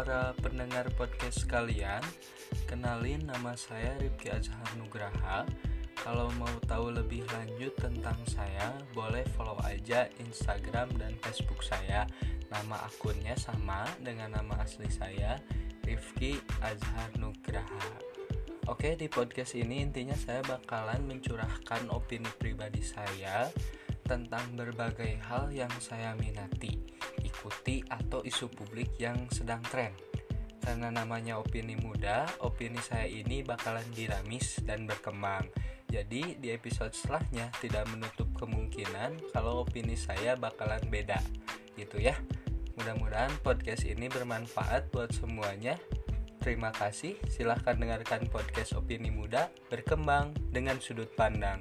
para pendengar podcast kalian Kenalin nama saya Rifki Azhar Nugraha. Kalau mau tahu lebih lanjut tentang saya Boleh follow aja Instagram dan Facebook saya. Nama akunnya sama dengan nama asli saya Rifki Azhar Nugraha. Oke di podcast ini intinya saya bakalan mencurahkan opini pribadi saya tentang berbagai hal yang saya minati, ikuti atau isu publik yang sedang tren. Karena namanya opini muda, opini saya ini bakalan dinamis dan berkembang. Jadi di episode setelahnya tidak menutup kemungkinan kalau opini saya bakalan beda. Gitu ya. Mudah-mudahan podcast ini bermanfaat buat semuanya. Terima kasih. Silahkan dengarkan podcast Opini Muda berkembang dengan sudut pandang.